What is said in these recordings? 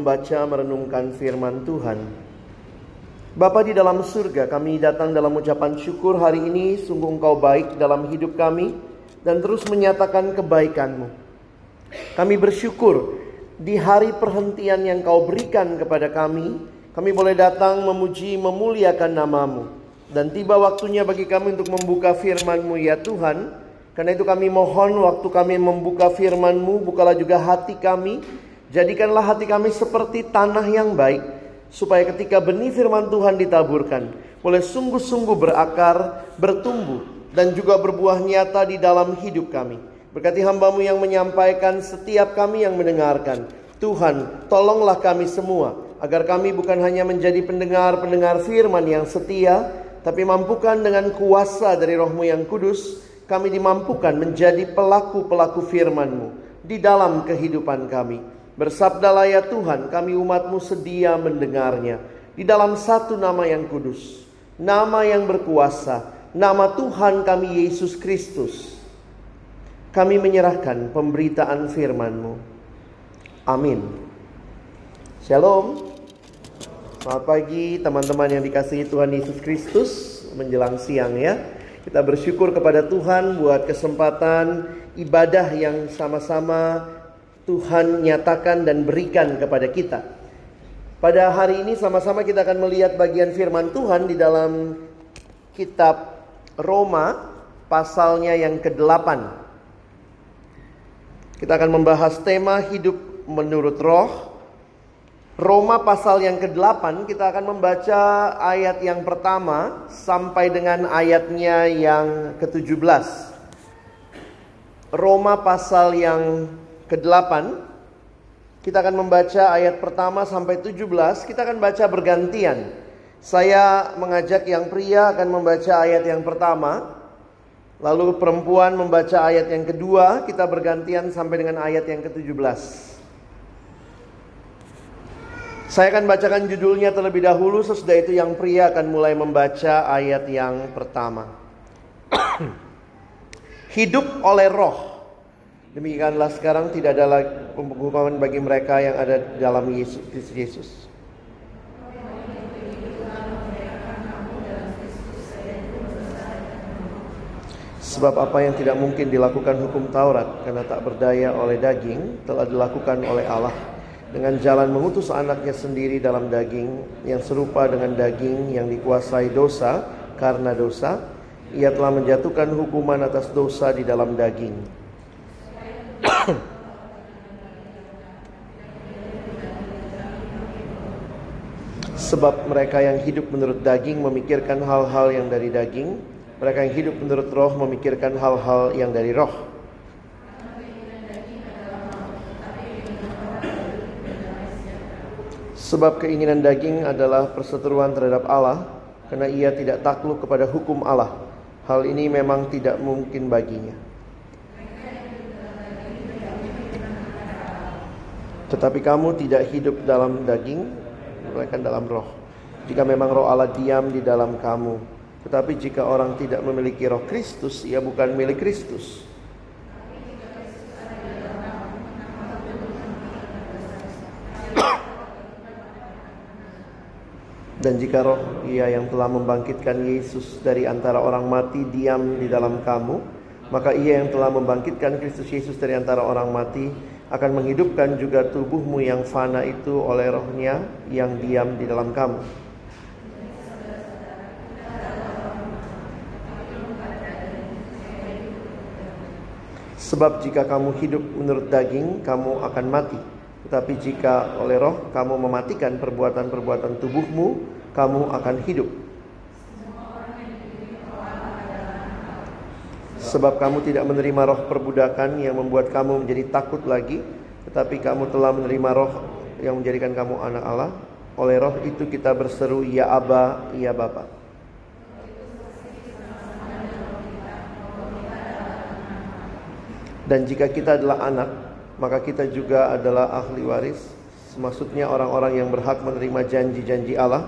membaca merenungkan firman Tuhan. Bapa di dalam surga, kami datang dalam ucapan syukur hari ini, sungguh Engkau baik dalam hidup kami dan terus menyatakan kebaikan-Mu. Kami bersyukur di hari perhentian yang Kau berikan kepada kami, kami boleh datang memuji, memuliakan namamu. Dan tiba waktunya bagi kami untuk membuka firman-Mu ya Tuhan. Karena itu kami mohon waktu kami membuka firman-Mu, bukalah juga hati kami. Jadikanlah hati kami seperti tanah yang baik. Supaya ketika benih firman Tuhan ditaburkan, boleh sungguh-sungguh berakar, bertumbuh, dan juga berbuah nyata di dalam hidup kami. Berkati hambamu yang menyampaikan setiap kami yang mendengarkan. Tuhan, tolonglah kami semua agar kami bukan hanya menjadi pendengar-pendengar firman yang setia, tapi mampukan dengan kuasa dari rohmu yang kudus, kami dimampukan menjadi pelaku-pelaku firman-Mu di dalam kehidupan kami. Bersabdalah ya Tuhan, kami umatmu sedia mendengarnya. Di dalam satu nama yang kudus, nama yang berkuasa, nama Tuhan kami Yesus Kristus. Kami menyerahkan pemberitaan firman-Mu. Amin. Shalom. Selamat pagi teman-teman yang dikasihi Tuhan Yesus Kristus menjelang siang ya. Kita bersyukur kepada Tuhan buat kesempatan ibadah yang sama-sama Tuhan nyatakan dan berikan kepada kita. Pada hari ini sama-sama kita akan melihat bagian firman Tuhan di dalam kitab Roma pasalnya yang ke-8. Kita akan membahas tema hidup menurut roh. Roma pasal yang ke-8 kita akan membaca ayat yang pertama sampai dengan ayatnya yang ke-17. Roma pasal yang ke-8 kita akan membaca ayat pertama sampai 17, kita akan baca bergantian. Saya mengajak yang pria akan membaca ayat yang pertama, lalu perempuan membaca ayat yang kedua, kita bergantian sampai dengan ayat yang ke-17. Saya akan bacakan judulnya terlebih dahulu, sesudah itu yang pria akan mulai membaca ayat yang pertama. Hidup oleh roh. Demikianlah sekarang tidak ada lagi hukuman bagi mereka yang ada dalam Yesus Yesus. Sebab apa yang tidak mungkin dilakukan hukum Taurat karena tak berdaya oleh daging telah dilakukan oleh Allah dengan jalan mengutus anaknya sendiri dalam daging yang serupa dengan daging yang dikuasai dosa karena dosa ia telah menjatuhkan hukuman atas dosa di dalam daging Sebab mereka yang hidup menurut daging memikirkan hal-hal yang dari daging, mereka yang hidup menurut roh memikirkan hal-hal yang dari roh. Sebab keinginan daging adalah perseteruan terhadap Allah, karena ia tidak takluk kepada hukum Allah. Hal ini memang tidak mungkin baginya. Tetapi kamu tidak hidup dalam daging, melainkan dalam roh. Jika memang roh Allah diam di dalam kamu. Tetapi jika orang tidak memiliki roh Kristus, ia bukan milik Kristus. Dan jika roh ia yang telah membangkitkan Yesus dari antara orang mati diam di dalam kamu, maka ia yang telah membangkitkan Kristus Yesus dari antara orang mati akan menghidupkan juga tubuhmu yang fana itu oleh rohnya yang diam di dalam kamu. Sebab jika kamu hidup menurut daging, kamu akan mati. Tetapi jika oleh roh kamu mematikan perbuatan-perbuatan tubuhmu, kamu akan hidup. Sebab kamu tidak menerima roh perbudakan yang membuat kamu menjadi takut lagi, tetapi kamu telah menerima roh yang menjadikan kamu anak Allah. Oleh roh itu kita berseru, Ya Aba, Ya Bapa. Dan jika kita adalah anak, maka kita juga adalah ahli waris. Maksudnya orang-orang yang berhak menerima janji-janji Allah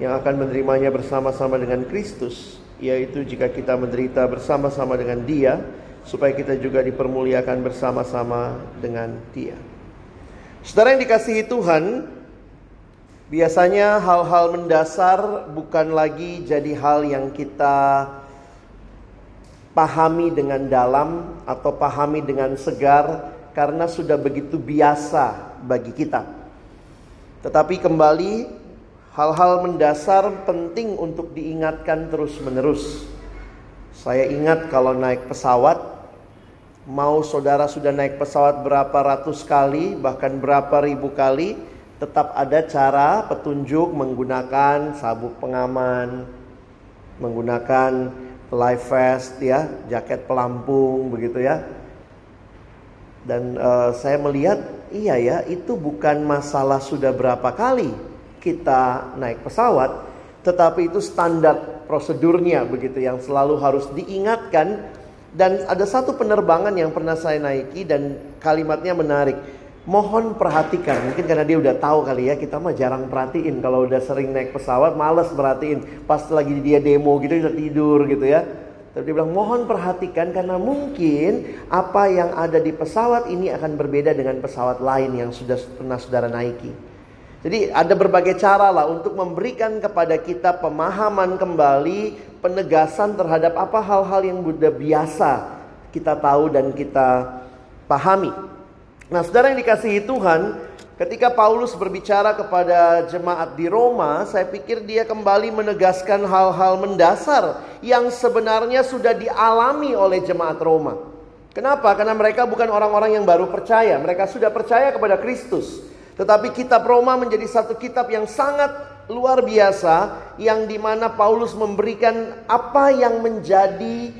yang akan menerimanya bersama-sama dengan Kristus yaitu jika kita menderita bersama-sama dengan Dia, supaya kita juga dipermuliakan bersama-sama dengan Dia. Saudara yang dikasihi Tuhan, biasanya hal-hal mendasar bukan lagi jadi hal yang kita pahami dengan dalam atau pahami dengan segar karena sudah begitu biasa bagi kita. Tetapi kembali Hal-hal mendasar penting untuk diingatkan terus-menerus. Saya ingat kalau naik pesawat, mau saudara sudah naik pesawat berapa ratus kali, bahkan berapa ribu kali, tetap ada cara petunjuk menggunakan sabuk pengaman, menggunakan life vest ya, jaket pelampung begitu ya. Dan uh, saya melihat iya ya, itu bukan masalah sudah berapa kali, kita naik pesawat, tetapi itu standar prosedurnya begitu yang selalu harus diingatkan dan ada satu penerbangan yang pernah saya naiki dan kalimatnya menarik. Mohon perhatikan, mungkin karena dia udah tahu kali ya, kita mah jarang perhatiin kalau udah sering naik pesawat, males perhatiin. Pas lagi dia demo gitu, udah tidur gitu ya. Tapi dia bilang, mohon perhatikan karena mungkin apa yang ada di pesawat ini akan berbeda dengan pesawat lain yang sudah pernah saudara naiki. Jadi ada berbagai cara lah untuk memberikan kepada kita pemahaman kembali, penegasan terhadap apa hal-hal yang sudah biasa kita tahu dan kita pahami. Nah, saudara yang dikasihi Tuhan, ketika Paulus berbicara kepada jemaat di Roma, saya pikir dia kembali menegaskan hal-hal mendasar yang sebenarnya sudah dialami oleh jemaat Roma. Kenapa? Karena mereka bukan orang-orang yang baru percaya, mereka sudah percaya kepada Kristus. Tetapi kitab Roma menjadi satu kitab yang sangat luar biasa yang di mana Paulus memberikan apa yang menjadi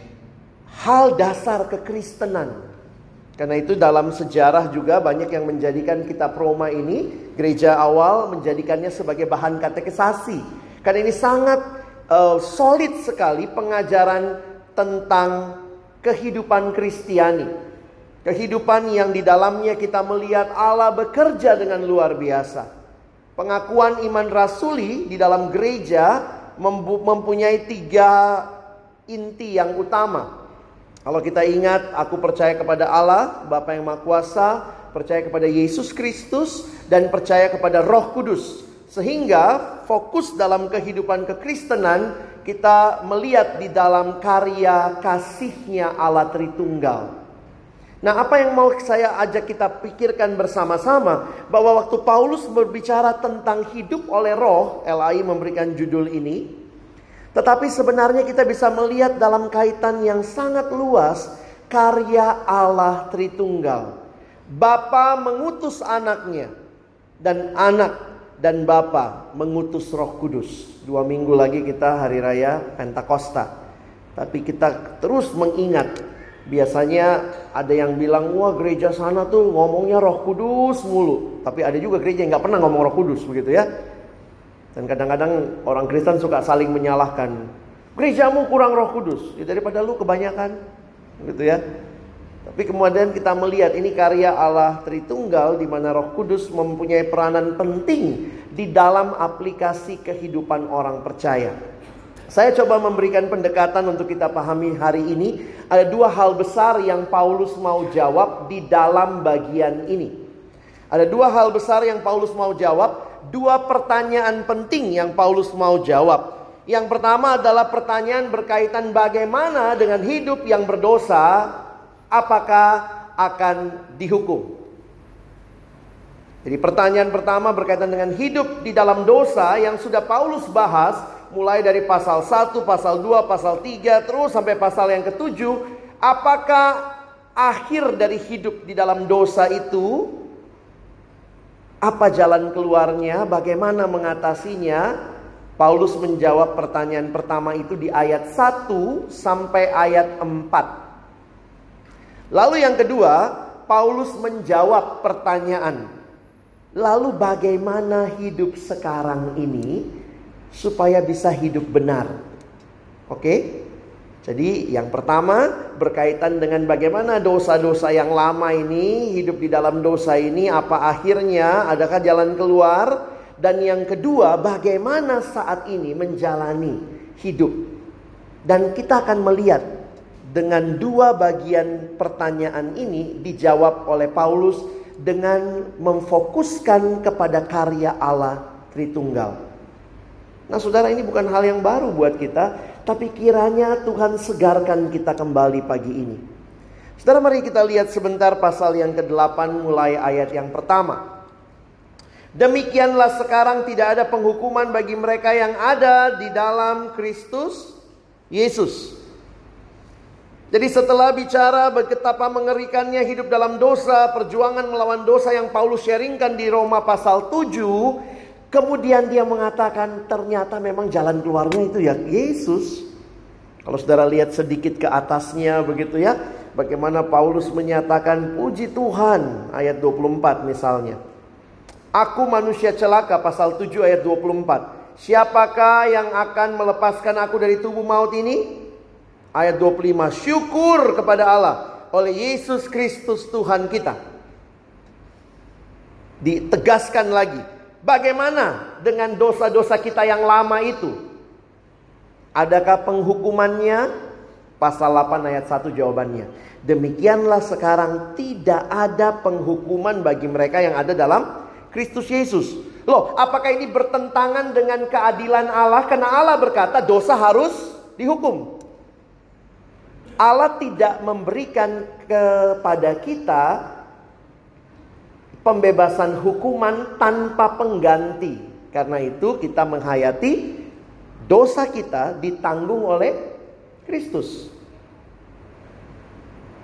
hal dasar kekristenan. Karena itu dalam sejarah juga banyak yang menjadikan kitab Roma ini gereja awal menjadikannya sebagai bahan katekisasi. Karena ini sangat uh, solid sekali pengajaran tentang kehidupan Kristiani. Kehidupan yang di dalamnya kita melihat Allah bekerja dengan luar biasa. Pengakuan iman rasuli di dalam gereja mempunyai tiga inti yang utama. Kalau kita ingat, aku percaya kepada Allah, Bapa yang Maha Kuasa, percaya kepada Yesus Kristus, dan percaya kepada Roh Kudus. Sehingga fokus dalam kehidupan kekristenan kita melihat di dalam karya kasihnya Allah Tritunggal. Nah, apa yang mau saya ajak kita pikirkan bersama-sama bahwa waktu Paulus berbicara tentang hidup oleh roh, LAI memberikan judul ini, tetapi sebenarnya kita bisa melihat dalam kaitan yang sangat luas karya Allah Tritunggal. Bapa mengutus anaknya dan anak dan Bapa mengutus Roh Kudus. Dua minggu lagi kita hari raya Pentakosta. Tapi kita terus mengingat Biasanya ada yang bilang, wah gereja sana tuh ngomongnya roh kudus mulu. Tapi ada juga gereja yang gak pernah ngomong roh kudus begitu ya. Dan kadang-kadang orang Kristen suka saling menyalahkan. Gerejamu kurang roh kudus. Ya, daripada lu kebanyakan. Gitu ya. Tapi kemudian kita melihat ini karya Allah Tritunggal di mana Roh Kudus mempunyai peranan penting di dalam aplikasi kehidupan orang percaya. Saya coba memberikan pendekatan untuk kita pahami hari ini. Ada dua hal besar yang Paulus mau jawab di dalam bagian ini. Ada dua hal besar yang Paulus mau jawab. Dua pertanyaan penting yang Paulus mau jawab. Yang pertama adalah pertanyaan berkaitan bagaimana dengan hidup yang berdosa, apakah akan dihukum. Jadi pertanyaan pertama berkaitan dengan hidup di dalam dosa yang sudah Paulus bahas mulai dari pasal 1, pasal 2, pasal 3 terus sampai pasal yang ketujuh, apakah akhir dari hidup di dalam dosa itu apa jalan keluarnya, bagaimana mengatasinya, Paulus menjawab pertanyaan pertama itu di ayat 1 sampai ayat 4. Lalu yang kedua, Paulus menjawab pertanyaan. Lalu bagaimana hidup sekarang ini supaya bisa hidup benar? Oke? Jadi yang pertama berkaitan dengan bagaimana dosa-dosa yang lama ini hidup di dalam dosa ini apa akhirnya adakah jalan keluar? Dan yang kedua, bagaimana saat ini menjalani hidup. Dan kita akan melihat dengan dua bagian pertanyaan ini dijawab oleh Paulus dengan memfokuskan kepada karya Allah Tritunggal. Nah, saudara, ini bukan hal yang baru buat kita, tapi kiranya Tuhan segarkan kita kembali pagi ini. Saudara, mari kita lihat sebentar pasal yang ke-8 mulai ayat yang pertama. Demikianlah sekarang tidak ada penghukuman bagi mereka yang ada di dalam Kristus Yesus. Jadi setelah bicara betapa mengerikannya hidup dalam dosa, perjuangan melawan dosa yang Paulus sharingkan di Roma pasal 7, kemudian dia mengatakan ternyata memang jalan keluarnya itu ya Yesus. Kalau saudara lihat sedikit ke atasnya begitu ya, bagaimana Paulus menyatakan puji Tuhan ayat 24 misalnya. Aku manusia celaka pasal 7 ayat 24. Siapakah yang akan melepaskan aku dari tubuh maut ini? Ayat 25. Syukur kepada Allah oleh Yesus Kristus Tuhan kita. Ditegaskan lagi. Bagaimana dengan dosa-dosa kita yang lama itu? Adakah penghukumannya? Pasal 8 ayat 1 jawabannya. Demikianlah sekarang tidak ada penghukuman bagi mereka yang ada dalam Kristus Yesus. Loh, apakah ini bertentangan dengan keadilan Allah? Karena Allah berkata dosa harus dihukum. Allah tidak memberikan kepada kita pembebasan hukuman tanpa pengganti. Karena itu kita menghayati dosa kita ditanggung oleh Kristus.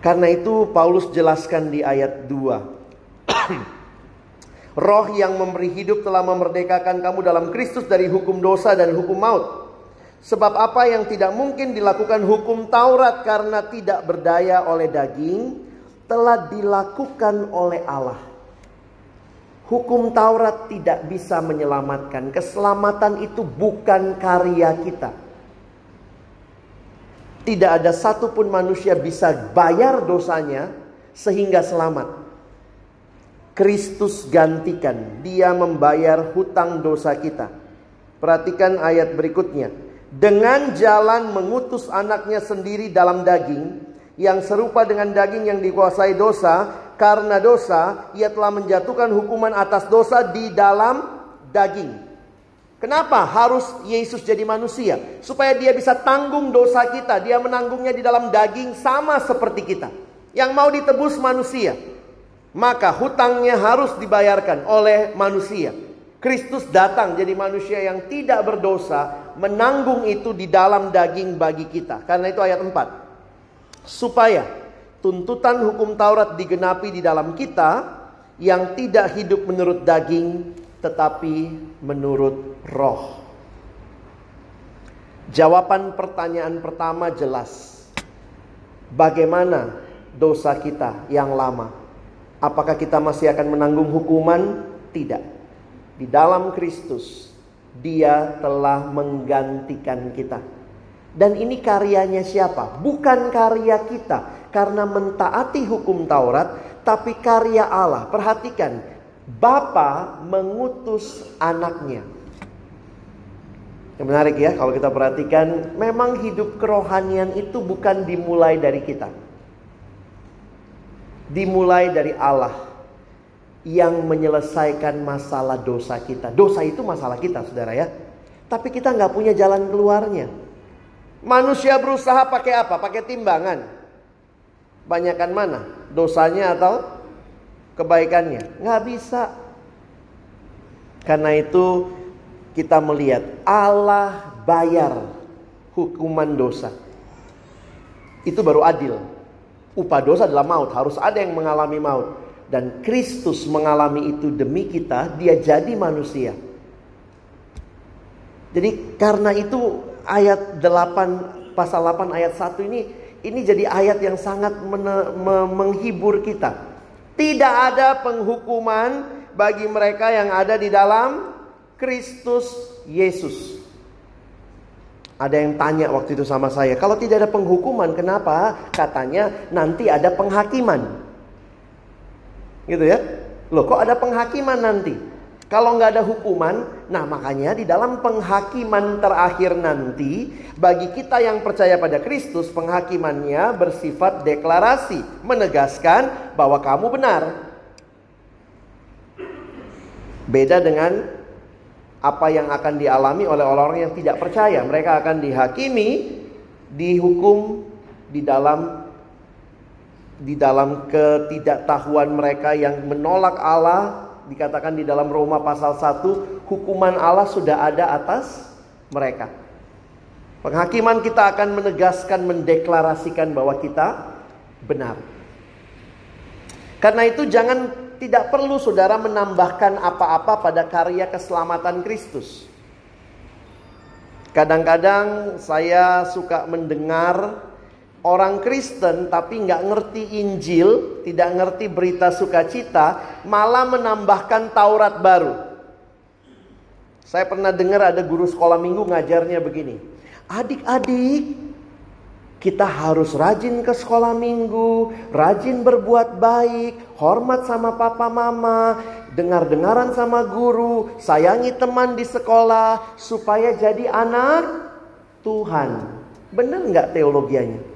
Karena itu Paulus jelaskan di ayat 2. Roh yang memberi hidup telah memerdekakan kamu dalam Kristus dari hukum dosa dan hukum maut. Sebab apa yang tidak mungkin dilakukan hukum Taurat karena tidak berdaya oleh daging, telah dilakukan oleh Allah. Hukum Taurat tidak bisa menyelamatkan. Keselamatan itu bukan karya kita. Tidak ada satupun manusia bisa bayar dosanya sehingga selamat. Kristus gantikan. Dia membayar hutang dosa kita. Perhatikan ayat berikutnya. Dengan jalan mengutus anaknya sendiri dalam daging. Yang serupa dengan daging yang dikuasai dosa. Karena dosa, ia telah menjatuhkan hukuman atas dosa di dalam daging. Kenapa harus Yesus jadi manusia? Supaya dia bisa tanggung dosa kita. Dia menanggungnya di dalam daging sama seperti kita. Yang mau ditebus manusia maka hutangnya harus dibayarkan oleh manusia. Kristus datang jadi manusia yang tidak berdosa, menanggung itu di dalam daging bagi kita. Karena itu ayat 4. Supaya tuntutan hukum Taurat digenapi di dalam kita yang tidak hidup menurut daging tetapi menurut roh. Jawaban pertanyaan pertama jelas. Bagaimana dosa kita yang lama? Apakah kita masih akan menanggung hukuman? Tidak. Di dalam Kristus, Dia telah menggantikan kita. Dan ini karyanya siapa? Bukan karya kita. Karena mentaati hukum Taurat, tapi karya Allah. Perhatikan, Bapa mengutus anaknya. Yang menarik ya kalau kita perhatikan, memang hidup kerohanian itu bukan dimulai dari kita dimulai dari Allah yang menyelesaikan masalah dosa kita. Dosa itu masalah kita, saudara ya. Tapi kita nggak punya jalan keluarnya. Manusia berusaha pakai apa? Pakai timbangan. Banyakan mana? Dosanya atau kebaikannya? Nggak bisa. Karena itu kita melihat Allah bayar hukuman dosa. Itu baru adil. Upah dosa adalah maut, harus ada yang mengalami maut. Dan Kristus mengalami itu demi kita, dia jadi manusia. Jadi karena itu ayat 8 pasal 8 ayat 1 ini ini jadi ayat yang sangat menghibur kita. Tidak ada penghukuman bagi mereka yang ada di dalam Kristus Yesus. Ada yang tanya waktu itu sama saya, kalau tidak ada penghukuman, kenapa? Katanya nanti ada penghakiman. Gitu ya? Loh, kok ada penghakiman nanti? Kalau nggak ada hukuman, nah makanya di dalam penghakiman terakhir nanti, bagi kita yang percaya pada Kristus, penghakimannya bersifat deklarasi, menegaskan bahwa kamu benar. Beda dengan apa yang akan dialami oleh orang-orang yang tidak percaya. Mereka akan dihakimi, dihukum di dalam di dalam ketidaktahuan mereka yang menolak Allah dikatakan di dalam Roma pasal 1 hukuman Allah sudah ada atas mereka. Penghakiman kita akan menegaskan mendeklarasikan bahwa kita benar. Karena itu jangan tidak perlu saudara menambahkan apa-apa pada karya keselamatan Kristus. Kadang-kadang saya suka mendengar orang Kristen tapi nggak ngerti Injil, tidak ngerti berita sukacita, malah menambahkan Taurat baru. Saya pernah dengar ada guru sekolah minggu ngajarnya begini. Adik-adik, kita harus rajin ke sekolah minggu, rajin berbuat baik, hormat sama papa mama, dengar-dengaran sama guru, sayangi teman di sekolah, supaya jadi anak Tuhan. Benar nggak teologianya?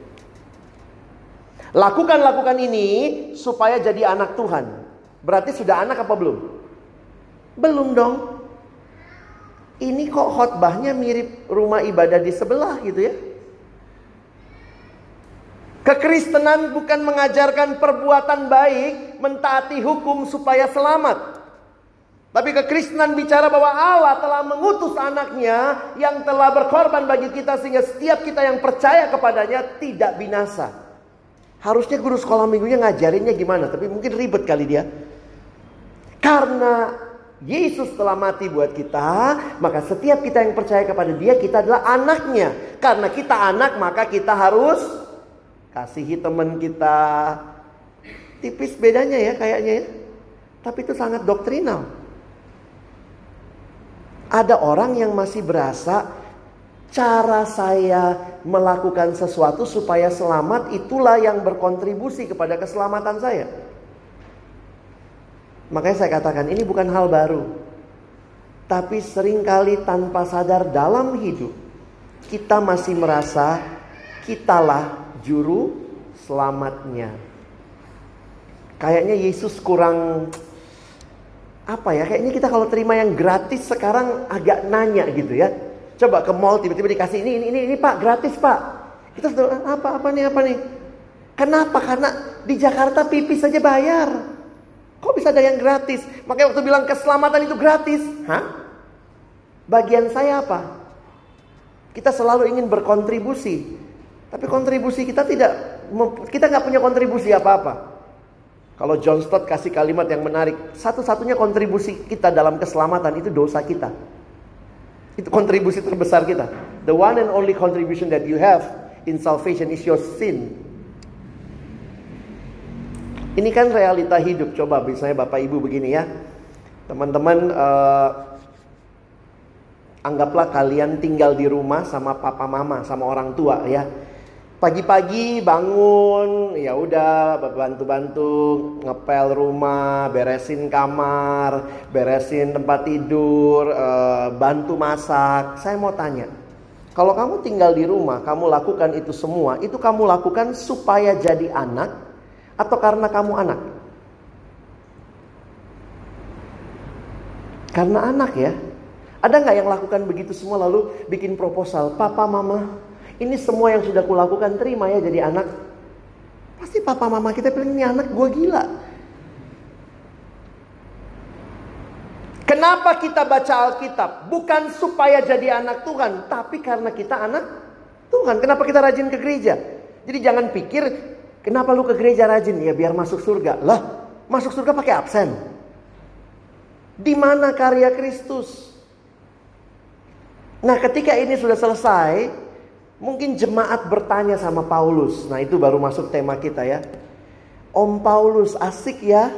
Lakukan-lakukan ini supaya jadi anak Tuhan. Berarti sudah anak apa belum? Belum dong. Ini kok khotbahnya mirip rumah ibadah di sebelah gitu ya. Kekristenan bukan mengajarkan perbuatan baik, mentaati hukum supaya selamat. Tapi kekristenan bicara bahwa Allah telah mengutus anaknya yang telah berkorban bagi kita sehingga setiap kita yang percaya kepadanya tidak binasa. Harusnya guru sekolah minggunya ngajarinnya gimana, tapi mungkin ribet kali dia. Karena Yesus telah mati buat kita, maka setiap kita yang percaya kepada dia, kita adalah anaknya. Karena kita anak, maka kita harus kasihi teman kita. Tipis bedanya ya kayaknya ya. Tapi itu sangat doktrinal. Ada orang yang masih berasa cara saya melakukan sesuatu supaya selamat itulah yang berkontribusi kepada keselamatan saya. Makanya saya katakan ini bukan hal baru. Tapi sering kali tanpa sadar dalam hidup kita masih merasa kitalah juru selamatnya. Kayaknya Yesus kurang apa ya? Kayaknya kita kalau terima yang gratis sekarang agak nanya gitu ya Coba ke mall tiba-tiba dikasih ini, ini, ini, ini Pak, gratis Pak. Kita sudah apa, apa nih, apa nih? Kenapa? Karena di Jakarta pipis saja bayar. Kok bisa ada yang gratis? Makanya waktu bilang keselamatan itu gratis. Hah? Bagian saya apa? Kita selalu ingin berkontribusi. Tapi kontribusi kita tidak, kita nggak punya kontribusi apa-apa. Kalau John Stott kasih kalimat yang menarik, satu-satunya kontribusi kita dalam keselamatan itu dosa kita. Itu kontribusi terbesar kita. The one and only contribution that you have in salvation is your sin. Ini kan realita hidup. Coba misalnya Bapak Ibu begini ya. Teman-teman uh, anggaplah kalian tinggal di rumah sama papa mama, sama orang tua ya. Pagi-pagi bangun, ya udah bantu-bantu ngepel rumah, beresin kamar, beresin tempat tidur, eh, bantu masak. Saya mau tanya, kalau kamu tinggal di rumah, kamu lakukan itu semua, itu kamu lakukan supaya jadi anak atau karena kamu anak? Karena anak ya. Ada nggak yang lakukan begitu semua lalu bikin proposal, papa mama ini semua yang sudah kulakukan terima ya jadi anak. Pasti papa mama kita bilang ini anak gue gila. Kenapa kita baca Alkitab? Bukan supaya jadi anak Tuhan, tapi karena kita anak Tuhan. Kenapa kita rajin ke gereja? Jadi jangan pikir, kenapa lu ke gereja rajin? Ya biar masuk surga. Lah, masuk surga pakai absen. Di mana karya Kristus? Nah, ketika ini sudah selesai, mungkin jemaat bertanya sama Paulus. Nah, itu baru masuk tema kita ya. Om Paulus asik ya.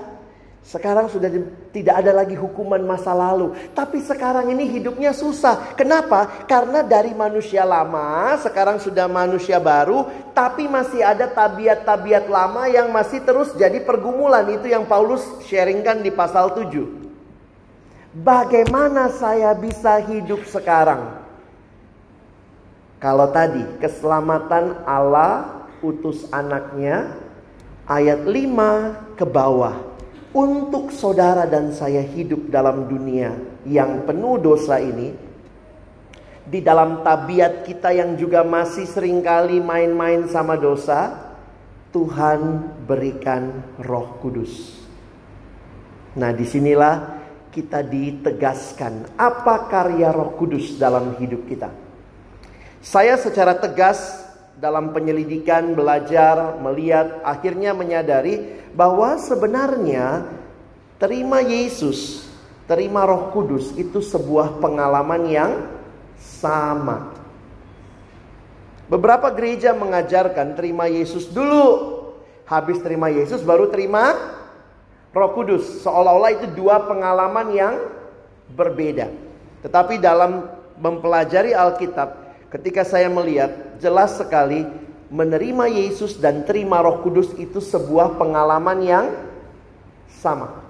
Sekarang sudah tidak ada lagi hukuman masa lalu. Tapi sekarang ini hidupnya susah. Kenapa? Karena dari manusia lama, sekarang sudah manusia baru. Tapi masih ada tabiat-tabiat lama yang masih terus jadi pergumulan. Itu yang Paulus sharingkan di pasal 7. Bagaimana saya bisa hidup sekarang? Kalau tadi keselamatan Allah utus anaknya ayat 5 ke bawah. Untuk saudara dan saya hidup dalam dunia yang penuh dosa ini. Di dalam tabiat kita yang juga masih sering kali main-main sama dosa. Tuhan berikan roh kudus. Nah di sinilah kita ditegaskan apa karya Roh Kudus dalam hidup kita. Saya secara tegas dalam penyelidikan, belajar, melihat, akhirnya menyadari bahwa sebenarnya terima Yesus, terima Roh Kudus itu sebuah pengalaman yang sama. Beberapa gereja mengajarkan terima Yesus dulu, habis terima Yesus baru terima Roh Kudus seolah-olah itu dua pengalaman yang berbeda. Tetapi dalam mempelajari Alkitab, ketika saya melihat jelas sekali menerima Yesus dan terima Roh Kudus itu sebuah pengalaman yang sama.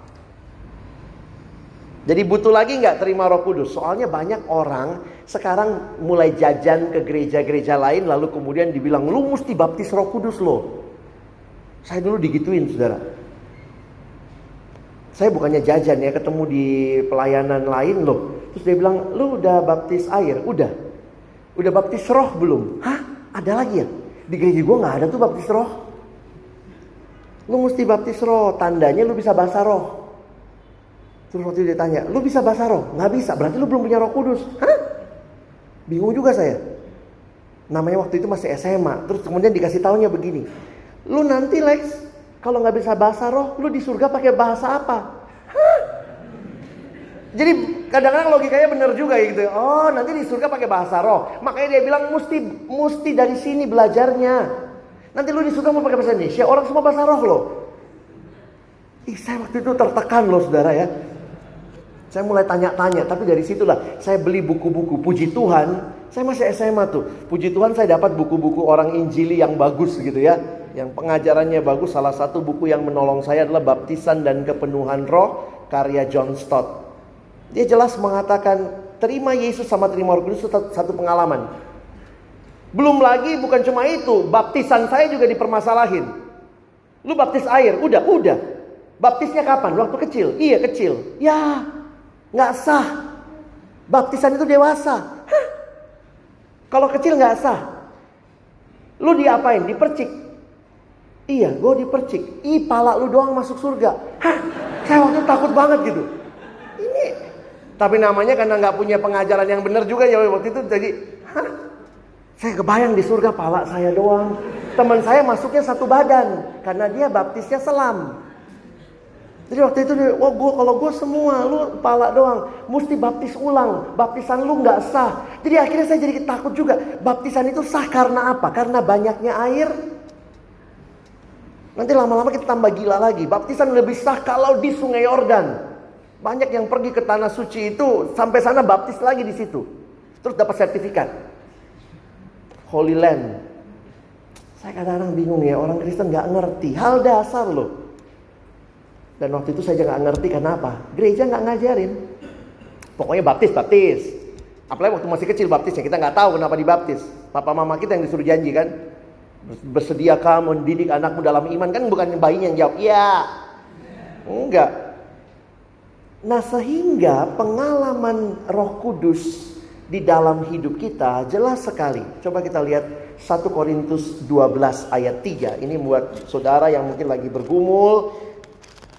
Jadi butuh lagi nggak terima Roh Kudus? Soalnya banyak orang sekarang mulai jajan ke gereja-gereja lain lalu kemudian dibilang lu mesti baptis Roh Kudus loh. Saya dulu digituin, saudara. Saya bukannya jajan ya ketemu di pelayanan lain loh. Terus dia bilang, lu udah baptis air? Udah. Udah baptis roh belum? Hah? Ada lagi ya? Di gereja gue gak ada tuh baptis roh. Lu mesti baptis roh, tandanya lu bisa bahasa roh. Terus waktu itu dia tanya, lu bisa bahasa roh? Gak bisa, berarti lu belum punya roh kudus. Hah? Bingung juga saya. Namanya waktu itu masih SMA. Terus kemudian dikasih tahunya begini. Lu nanti Lex, kalau nggak bisa bahasa roh, lu di surga pakai bahasa apa? Jadi kadang-kadang logikanya benar juga gitu. Oh, nanti di surga pakai bahasa roh. Makanya dia bilang mesti mesti dari sini belajarnya. Nanti lu di surga mau pakai bahasa Indonesia, orang semua bahasa roh loh. Ih, saya waktu itu tertekan loh saudara ya. Saya mulai tanya-tanya, tapi dari situlah saya beli buku-buku. Puji Tuhan, saya masih SMA tuh. Puji Tuhan saya dapat buku-buku orang Injili yang bagus gitu ya yang pengajarannya bagus. Salah satu buku yang menolong saya adalah Baptisan dan Kepenuhan Roh karya John Stott. Dia jelas mengatakan terima Yesus sama terima Roh Kudus satu pengalaman. Belum lagi bukan cuma itu, baptisan saya juga dipermasalahin. Lu baptis air, udah, udah. Baptisnya kapan? Waktu kecil? Iya kecil. Ya, nggak sah. Baptisan itu dewasa. Kalau kecil nggak sah. Lu diapain? Dipercik. Iya, gue dipercik. Ih, pala lu doang masuk surga. Hah? Saya waktu takut banget gitu. Tapi namanya karena nggak punya pengajaran yang benar juga ya waktu itu jadi. Hah? Saya kebayang di surga pala saya doang. Teman saya masuknya satu badan karena dia baptisnya selam. Jadi waktu itu dia, wah gue kalau gue semua, lu pala doang, mesti baptis ulang, baptisan lu nggak sah. Jadi akhirnya saya jadi takut juga, baptisan itu sah karena apa? Karena banyaknya air, Nanti lama-lama kita tambah gila lagi. Baptisan lebih sah kalau di Sungai Yordan. Banyak yang pergi ke tanah suci itu sampai sana baptis lagi di situ. Terus dapat sertifikat. Holy Land. Saya kadang-kadang bingung ya, orang Kristen nggak ngerti. Hal dasar loh. Dan waktu itu saya nggak ngerti kenapa. Gereja nggak ngajarin. Pokoknya baptis, baptis. Apalagi waktu masih kecil baptisnya, kita nggak tahu kenapa dibaptis. Papa mama kita yang disuruh janji kan. Bersediakah mendidik anakmu dalam iman? Kan bukan bayinya yang jawab, iya. Enggak. Nah sehingga pengalaman roh kudus di dalam hidup kita jelas sekali. Coba kita lihat 1 Korintus 12 ayat 3. Ini buat saudara yang mungkin lagi bergumul.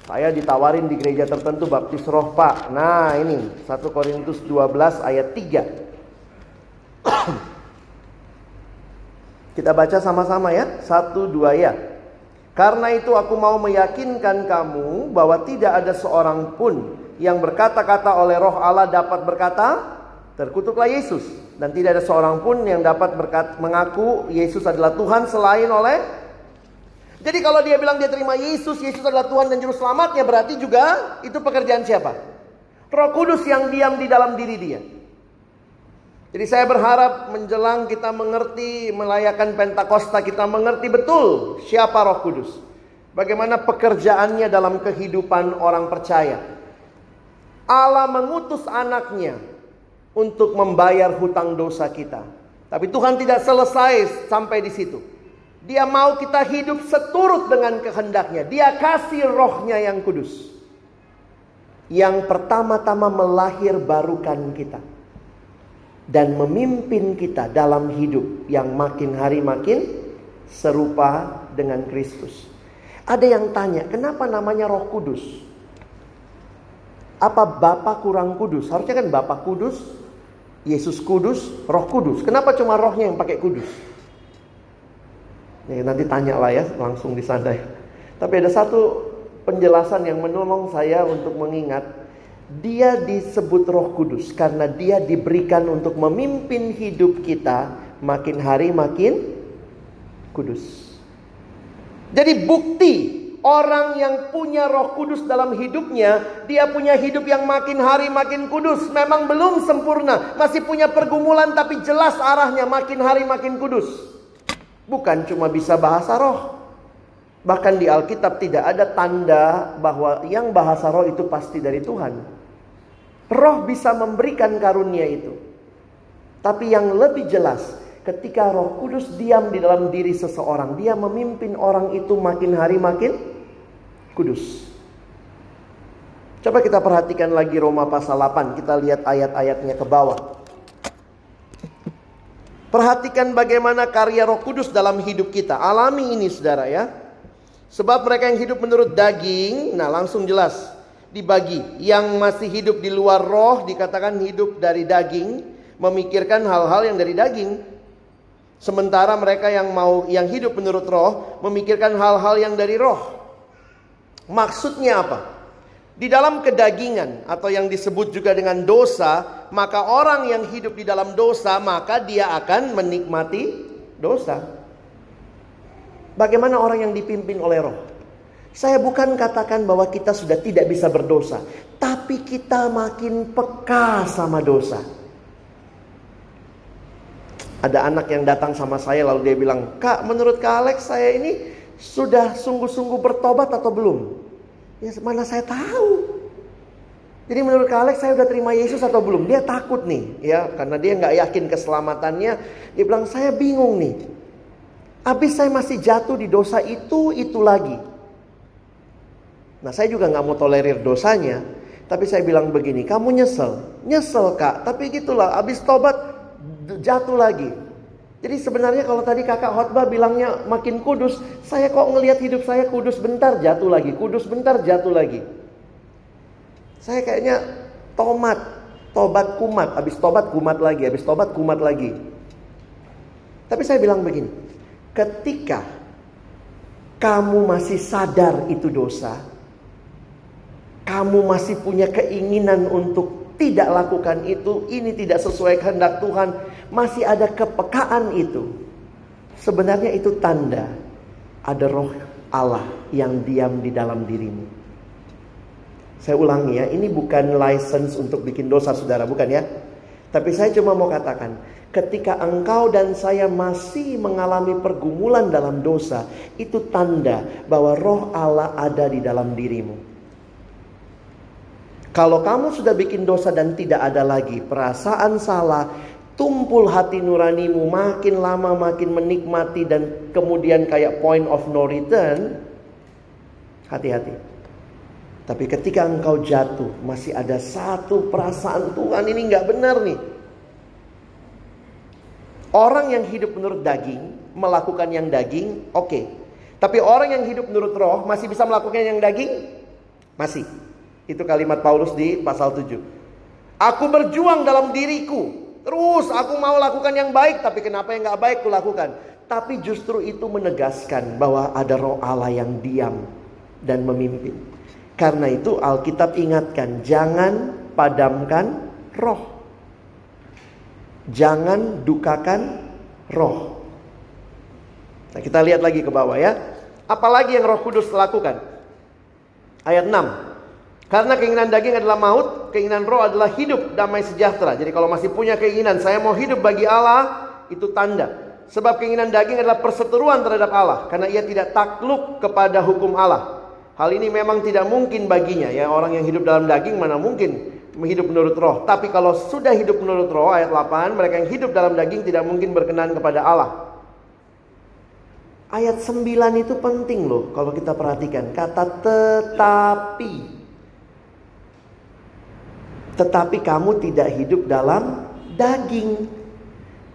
Saya ditawarin di gereja tertentu baptis roh pak. Nah ini 1 Korintus 12 ayat 3. Kita baca sama-sama ya. Satu dua ya. Karena itu aku mau meyakinkan kamu bahwa tidak ada seorang pun yang berkata-kata oleh roh Allah dapat berkata Terkutuklah Yesus dan tidak ada seorang pun yang dapat berkat, mengaku Yesus adalah Tuhan selain oleh Jadi kalau dia bilang dia terima Yesus, Yesus adalah Tuhan dan juru selamatnya berarti juga itu pekerjaan siapa? Roh Kudus yang diam di dalam diri dia. Jadi saya berharap menjelang kita mengerti melayakan Pentakosta kita mengerti betul siapa Roh Kudus. Bagaimana pekerjaannya dalam kehidupan orang percaya. Allah mengutus anaknya untuk membayar hutang dosa kita. Tapi Tuhan tidak selesai sampai di situ. Dia mau kita hidup seturut dengan kehendaknya. Dia kasih rohnya yang kudus. Yang pertama-tama melahir barukan kita. Dan memimpin kita dalam hidup yang makin hari makin serupa dengan Kristus. Ada yang tanya, kenapa namanya roh kudus? Apa Bapak kurang kudus? Harusnya kan Bapak kudus, Yesus kudus, roh kudus. Kenapa cuma rohnya yang pakai kudus? Ya, nanti tanya lah ya langsung di sana ya. Tapi ada satu penjelasan yang menolong saya untuk mengingat. Dia disebut roh kudus karena dia diberikan untuk memimpin hidup kita makin hari makin kudus. Jadi bukti Orang yang punya roh kudus dalam hidupnya, dia punya hidup yang makin hari makin kudus. Memang belum sempurna, masih punya pergumulan tapi jelas arahnya makin hari makin kudus. Bukan cuma bisa bahasa roh. Bahkan di Alkitab tidak ada tanda bahwa yang bahasa roh itu pasti dari Tuhan. Roh bisa memberikan karunia itu. Tapi yang lebih jelas, Ketika Roh Kudus diam di dalam diri seseorang, dia memimpin orang itu makin hari makin kudus. Coba kita perhatikan lagi Roma pasal 8, kita lihat ayat-ayatnya ke bawah. Perhatikan bagaimana karya Roh Kudus dalam hidup kita. Alami ini Saudara ya. Sebab mereka yang hidup menurut daging, nah langsung jelas dibagi. Yang masih hidup di luar roh dikatakan hidup dari daging, memikirkan hal-hal yang dari daging. Sementara mereka yang mau yang hidup menurut roh memikirkan hal-hal yang dari roh. Maksudnya apa? Di dalam kedagingan atau yang disebut juga dengan dosa, maka orang yang hidup di dalam dosa maka dia akan menikmati dosa. Bagaimana orang yang dipimpin oleh roh? Saya bukan katakan bahwa kita sudah tidak bisa berdosa, tapi kita makin peka sama dosa. Ada anak yang datang sama saya lalu dia bilang, Kak menurut Kak Alex saya ini sudah sungguh-sungguh bertobat atau belum? Ya mana saya tahu. Jadi menurut Kak Alex saya sudah terima Yesus atau belum? Dia takut nih ya karena dia nggak yakin keselamatannya. Dia bilang saya bingung nih. Habis saya masih jatuh di dosa itu, itu lagi. Nah saya juga nggak mau tolerir dosanya. Tapi saya bilang begini, kamu nyesel. Nyesel kak, tapi gitulah. Habis tobat jatuh lagi. Jadi sebenarnya kalau tadi kakak khotbah bilangnya makin kudus, saya kok ngelihat hidup saya kudus bentar jatuh lagi, kudus bentar jatuh lagi. Saya kayaknya tomat, tobat kumat, habis tobat kumat lagi, habis tobat kumat lagi. Tapi saya bilang begini, ketika kamu masih sadar itu dosa, kamu masih punya keinginan untuk tidak lakukan itu, ini tidak sesuai kehendak Tuhan, masih ada kepekaan itu. Sebenarnya itu tanda ada roh Allah yang diam di dalam dirimu. Saya ulangi ya, ini bukan license untuk bikin dosa saudara, bukan ya. Tapi saya cuma mau katakan, ketika engkau dan saya masih mengalami pergumulan dalam dosa, itu tanda bahwa roh Allah ada di dalam dirimu. Kalau kamu sudah bikin dosa dan tidak ada lagi perasaan salah, tumpul hati nuranimu makin lama makin menikmati dan kemudian kayak point of no return, hati-hati. Tapi ketika engkau jatuh, masih ada satu perasaan Tuhan ini nggak benar nih. Orang yang hidup menurut daging, melakukan yang daging, oke. Okay. Tapi orang yang hidup menurut roh masih bisa melakukan yang daging? Masih. Itu kalimat Paulus di pasal 7. Aku berjuang dalam diriku. Terus aku mau lakukan yang baik. Tapi kenapa yang gak baik kulakukan? Tapi justru itu menegaskan bahwa ada roh Allah yang diam dan memimpin. Karena itu Alkitab ingatkan. Jangan padamkan roh. Jangan dukakan roh. Nah, kita lihat lagi ke bawah ya. Apalagi yang Roh Kudus lakukan? Ayat 6. Karena keinginan daging adalah maut, keinginan roh adalah hidup damai sejahtera. Jadi kalau masih punya keinginan saya mau hidup bagi Allah, itu tanda. Sebab keinginan daging adalah perseteruan terhadap Allah karena ia tidak takluk kepada hukum Allah. Hal ini memang tidak mungkin baginya ya orang yang hidup dalam daging mana mungkin hidup menurut roh. Tapi kalau sudah hidup menurut roh ayat 8 mereka yang hidup dalam daging tidak mungkin berkenan kepada Allah. Ayat 9 itu penting loh kalau kita perhatikan kata tetapi tetapi kamu tidak hidup dalam daging.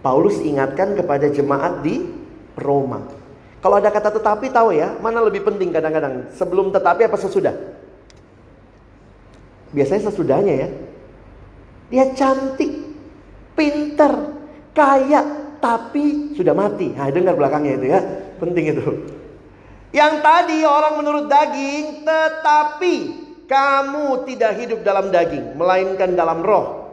Paulus ingatkan kepada jemaat di Roma. Kalau ada kata tetapi tahu ya, mana lebih penting kadang-kadang, sebelum tetapi apa sesudah? Biasanya sesudahnya ya. Dia cantik, pinter, kaya, tapi sudah mati. Nah, dengar belakangnya itu ya. Penting itu. Yang tadi orang menurut daging, tetapi kamu tidak hidup dalam daging, melainkan dalam roh.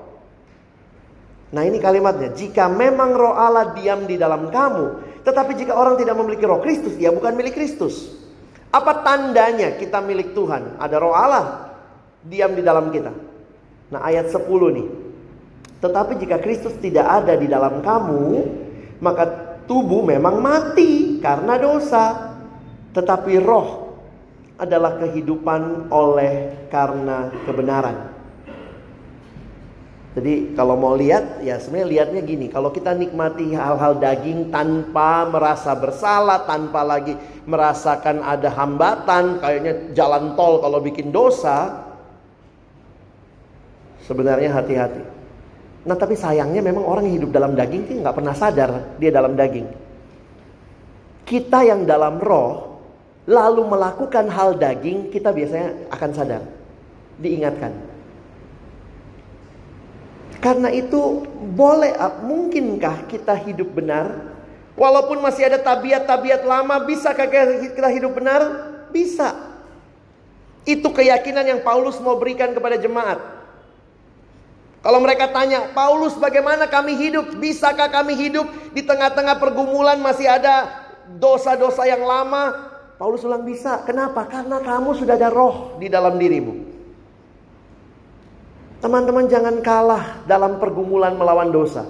Nah ini kalimatnya, jika memang roh Allah diam di dalam kamu, tetapi jika orang tidak memiliki roh Kristus, dia bukan milik Kristus. Apa tandanya kita milik Tuhan? Ada roh Allah diam di dalam kita. Nah ayat 10 nih. Tetapi jika Kristus tidak ada di dalam kamu, maka tubuh memang mati karena dosa. Tetapi roh adalah kehidupan oleh karena kebenaran. Jadi kalau mau lihat ya sebenarnya lihatnya gini, kalau kita nikmati hal-hal daging tanpa merasa bersalah, tanpa lagi merasakan ada hambatan, kayaknya jalan tol kalau bikin dosa, sebenarnya hati-hati. Nah tapi sayangnya memang orang yang hidup dalam daging nggak pernah sadar dia dalam daging. Kita yang dalam roh lalu melakukan hal daging, kita biasanya akan sadar, diingatkan. Karena itu boleh mungkinkah kita hidup benar? Walaupun masih ada tabiat-tabiat lama, bisakah kita hidup benar? Bisa. Itu keyakinan yang Paulus mau berikan kepada jemaat. Kalau mereka tanya, Paulus bagaimana kami hidup? Bisakah kami hidup di tengah-tengah pergumulan masih ada dosa-dosa yang lama? Paulus ulang bisa. Kenapa? Karena kamu sudah ada roh di dalam dirimu. Teman-teman jangan kalah dalam pergumulan melawan dosa.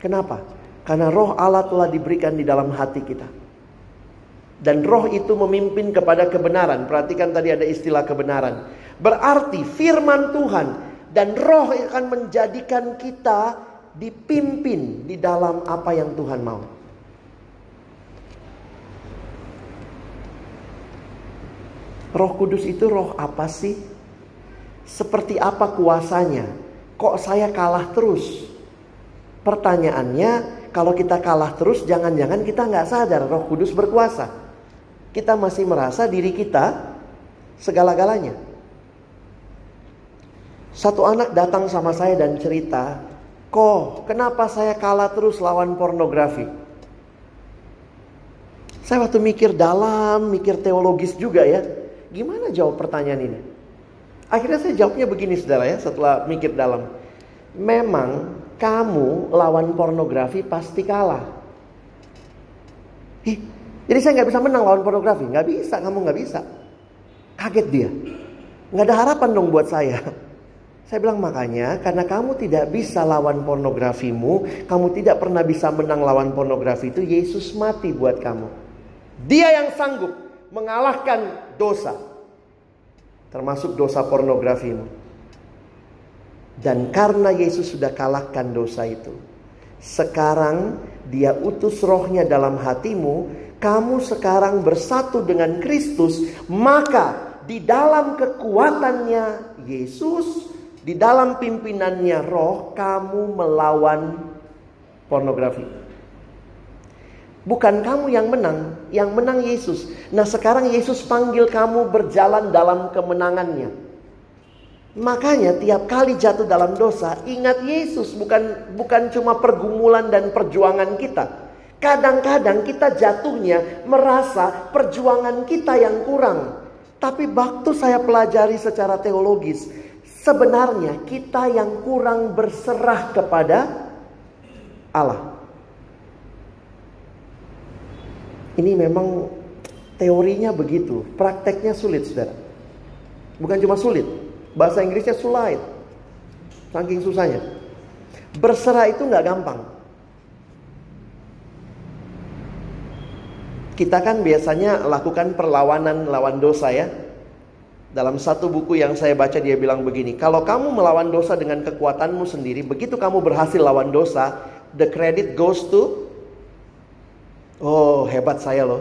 Kenapa? Karena roh Allah telah diberikan di dalam hati kita. Dan roh itu memimpin kepada kebenaran. Perhatikan tadi ada istilah kebenaran. Berarti firman Tuhan dan roh akan menjadikan kita dipimpin di dalam apa yang Tuhan mau. Roh Kudus itu roh apa sih? Seperti apa kuasanya? Kok saya kalah terus? Pertanyaannya, kalau kita kalah terus, jangan-jangan kita nggak sadar Roh Kudus berkuasa. Kita masih merasa diri kita segala-galanya. Satu anak datang sama saya dan cerita, kok kenapa saya kalah terus lawan pornografi? Saya waktu mikir dalam, mikir teologis juga ya. Gimana jawab pertanyaan ini? Akhirnya saya jawabnya begini saudara ya setelah mikir dalam. Memang kamu lawan pornografi pasti kalah. Ih, jadi saya nggak bisa menang lawan pornografi. Nggak bisa, kamu nggak bisa. Kaget dia. Nggak ada harapan dong buat saya. Saya bilang makanya karena kamu tidak bisa lawan pornografimu, kamu tidak pernah bisa menang lawan pornografi itu, Yesus mati buat kamu. Dia yang sanggup mengalahkan dosa. Termasuk dosa pornografimu. Dan karena Yesus sudah kalahkan dosa itu. Sekarang dia utus rohnya dalam hatimu. Kamu sekarang bersatu dengan Kristus. Maka di dalam kekuatannya Yesus. Di dalam pimpinannya roh kamu melawan pornografi. Bukan kamu yang menang, yang menang Yesus. Nah sekarang Yesus panggil kamu berjalan dalam kemenangannya. Makanya tiap kali jatuh dalam dosa, ingat Yesus bukan bukan cuma pergumulan dan perjuangan kita. Kadang-kadang kita jatuhnya merasa perjuangan kita yang kurang. Tapi waktu saya pelajari secara teologis, sebenarnya kita yang kurang berserah kepada Allah. Ini memang teorinya begitu, prakteknya sulit, saudara. Bukan cuma sulit, bahasa Inggrisnya sulit, saking susahnya. Berserah itu nggak gampang. Kita kan biasanya lakukan perlawanan lawan dosa ya. Dalam satu buku yang saya baca dia bilang begini, kalau kamu melawan dosa dengan kekuatanmu sendiri, begitu kamu berhasil lawan dosa, the credit goes to Oh, hebat saya loh.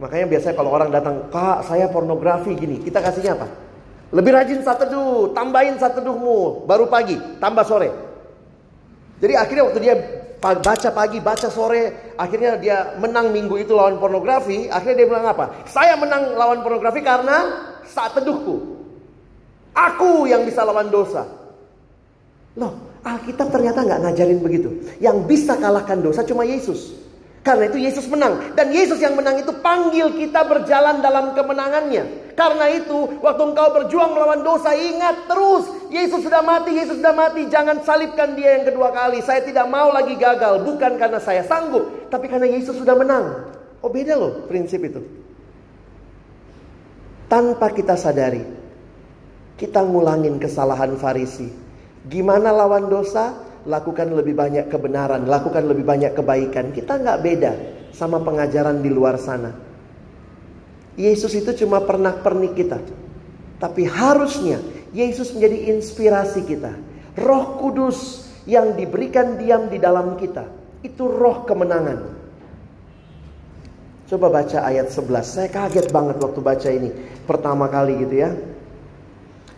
Makanya biasanya kalau orang datang, "Kak, saya pornografi gini." Kita kasihnya apa? Lebih rajin saat teduh, tambahin saat teduhmu, baru pagi, tambah sore. Jadi akhirnya waktu dia baca pagi, baca sore, akhirnya dia menang minggu itu lawan pornografi, akhirnya dia bilang apa? Saya menang lawan pornografi karena saat teduhku. Aku yang bisa lawan dosa. Loh, Alkitab ternyata nggak ngajarin begitu. Yang bisa kalahkan dosa cuma Yesus. Karena itu Yesus menang. Dan Yesus yang menang itu panggil kita berjalan dalam kemenangannya. Karena itu waktu engkau berjuang melawan dosa ingat terus. Yesus sudah mati, Yesus sudah mati. Jangan salibkan dia yang kedua kali. Saya tidak mau lagi gagal. Bukan karena saya sanggup. Tapi karena Yesus sudah menang. Oh beda loh prinsip itu. Tanpa kita sadari. Kita ngulangin kesalahan Farisi. Gimana lawan dosa? Lakukan lebih banyak kebenaran, lakukan lebih banyak kebaikan. Kita nggak beda sama pengajaran di luar sana. Yesus itu cuma pernak-pernik kita. Tapi harusnya Yesus menjadi inspirasi kita. Roh Kudus yang diberikan diam di dalam kita. Itu roh kemenangan. Coba baca ayat 11. Saya kaget banget waktu baca ini. Pertama kali gitu ya.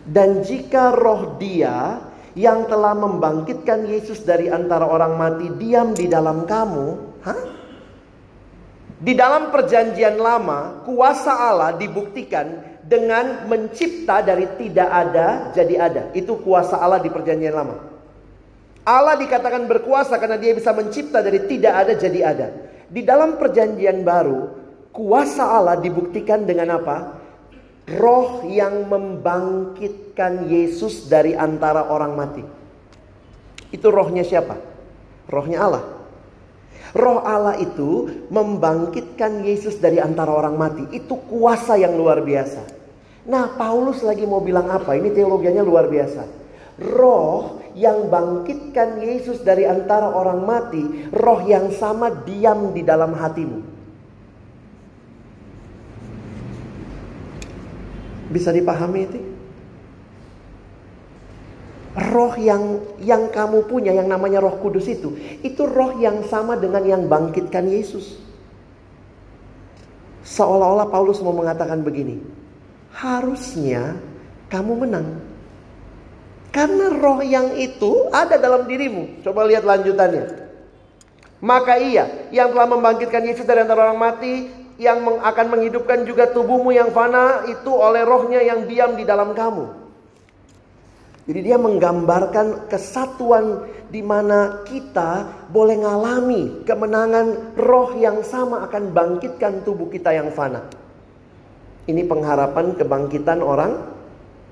Dan jika roh dia yang telah membangkitkan Yesus dari antara orang mati diam di dalam kamu, hah? Di dalam perjanjian lama, kuasa Allah dibuktikan dengan mencipta dari tidak ada jadi ada. Itu kuasa Allah di perjanjian lama. Allah dikatakan berkuasa karena dia bisa mencipta dari tidak ada jadi ada. Di dalam perjanjian baru, kuasa Allah dibuktikan dengan apa? Roh yang membangkitkan Yesus dari antara orang mati. Itu rohnya siapa? Rohnya Allah. Roh Allah itu membangkitkan Yesus dari antara orang mati. Itu kuasa yang luar biasa. Nah, Paulus lagi mau bilang apa? Ini teologianya luar biasa. Roh yang bangkitkan Yesus dari antara orang mati, roh yang sama diam di dalam hatimu. Bisa dipahami itu? Roh yang yang kamu punya yang namanya Roh Kudus itu, itu roh yang sama dengan yang bangkitkan Yesus. Seolah-olah Paulus mau mengatakan begini, harusnya kamu menang. Karena roh yang itu ada dalam dirimu. Coba lihat lanjutannya. Maka ia yang telah membangkitkan Yesus dari antara orang mati yang akan menghidupkan juga tubuhmu yang fana itu oleh rohnya yang diam di dalam kamu. Jadi dia menggambarkan kesatuan di mana kita boleh ngalami kemenangan roh yang sama akan bangkitkan tubuh kita yang fana. Ini pengharapan kebangkitan orang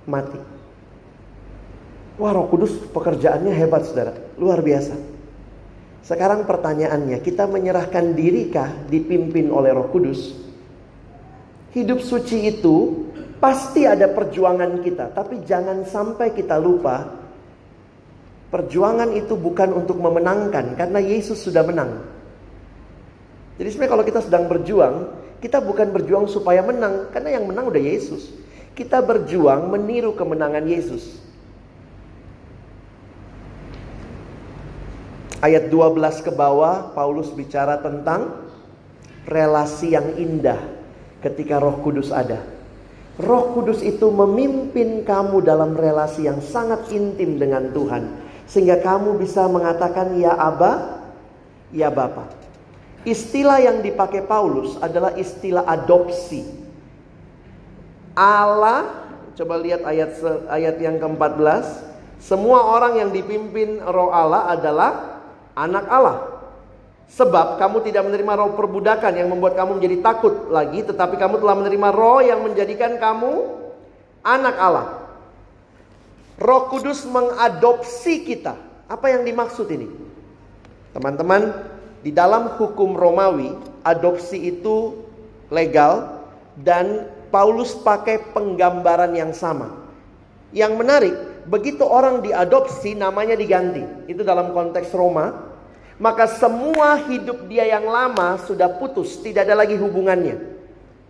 mati. Wah roh kudus pekerjaannya hebat saudara. Luar biasa. Sekarang pertanyaannya, kita menyerahkan dirikah dipimpin oleh Roh Kudus? Hidup suci itu pasti ada perjuangan kita, tapi jangan sampai kita lupa perjuangan itu bukan untuk memenangkan karena Yesus sudah menang. Jadi sebenarnya kalau kita sedang berjuang, kita bukan berjuang supaya menang karena yang menang udah Yesus. Kita berjuang meniru kemenangan Yesus. Ayat 12 ke bawah Paulus bicara tentang relasi yang indah ketika Roh Kudus ada. Roh Kudus itu memimpin kamu dalam relasi yang sangat intim dengan Tuhan sehingga kamu bisa mengatakan ya Aba, ya Bapa. Istilah yang dipakai Paulus adalah istilah adopsi. Allah, coba lihat ayat ayat yang ke-14, semua orang yang dipimpin Roh Allah adalah anak Allah. Sebab kamu tidak menerima roh perbudakan yang membuat kamu menjadi takut lagi, tetapi kamu telah menerima roh yang menjadikan kamu anak Allah. Roh Kudus mengadopsi kita. Apa yang dimaksud ini? Teman-teman, di dalam hukum Romawi, adopsi itu legal dan Paulus pakai penggambaran yang sama. Yang menarik, begitu orang diadopsi namanya diganti. Itu dalam konteks Roma. Maka semua hidup dia yang lama sudah putus, tidak ada lagi hubungannya.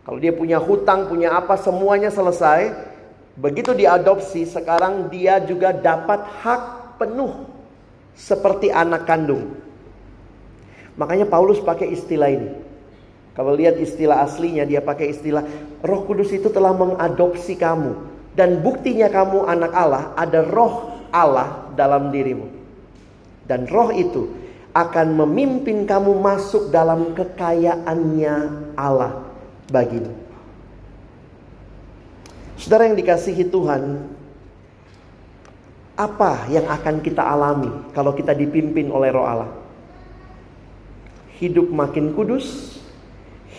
Kalau dia punya hutang, punya apa, semuanya selesai. Begitu diadopsi, sekarang dia juga dapat hak penuh seperti anak kandung. Makanya Paulus pakai istilah ini. Kalau lihat istilah aslinya dia pakai istilah Roh Kudus itu telah mengadopsi kamu dan buktinya kamu anak Allah ada roh Allah dalam dirimu. Dan roh itu akan memimpin kamu masuk dalam kekayaannya Allah bagimu. Saudara yang dikasihi Tuhan, apa yang akan kita alami kalau kita dipimpin oleh Roh Allah? Hidup makin kudus,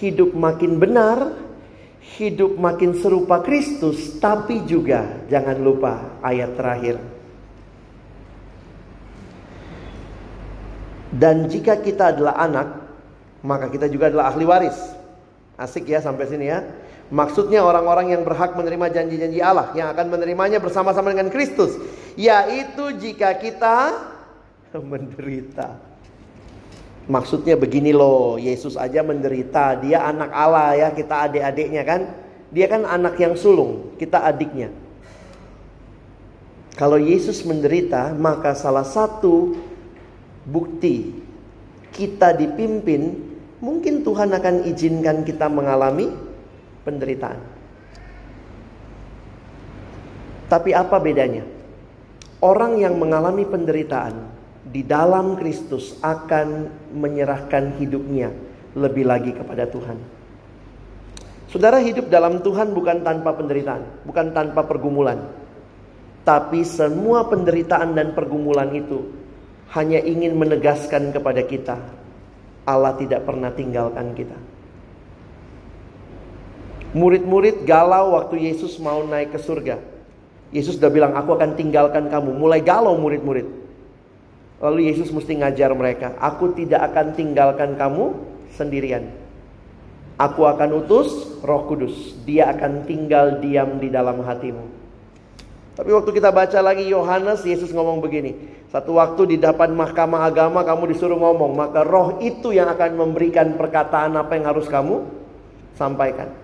hidup makin benar, hidup makin serupa Kristus, tapi juga jangan lupa ayat terakhir. Dan jika kita adalah anak, maka kita juga adalah ahli waris. Asik ya sampai sini ya. Maksudnya orang-orang yang berhak menerima janji-janji Allah yang akan menerimanya bersama-sama dengan Kristus, yaitu jika kita menderita. Maksudnya begini loh, Yesus aja menderita, dia anak Allah ya, kita adik-adiknya kan. Dia kan anak yang sulung, kita adiknya. Kalau Yesus menderita, maka salah satu bukti kita dipimpin, mungkin Tuhan akan izinkan kita mengalami penderitaan. Tapi apa bedanya? Orang yang mengalami penderitaan di dalam Kristus akan menyerahkan hidupnya lebih lagi kepada Tuhan. Saudara hidup dalam Tuhan bukan tanpa penderitaan, bukan tanpa pergumulan. Tapi semua penderitaan dan pergumulan itu hanya ingin menegaskan kepada kita Allah tidak pernah tinggalkan kita. Murid-murid galau waktu Yesus mau naik ke surga. Yesus sudah bilang, aku akan tinggalkan kamu. Mulai galau murid-murid. Lalu Yesus mesti ngajar mereka, aku tidak akan tinggalkan kamu sendirian. Aku akan utus Roh Kudus. Dia akan tinggal diam di dalam hatimu. Tapi waktu kita baca lagi Yohanes, Yesus ngomong begini. Satu waktu di depan mahkamah agama kamu disuruh ngomong, maka roh itu yang akan memberikan perkataan apa yang harus kamu sampaikan.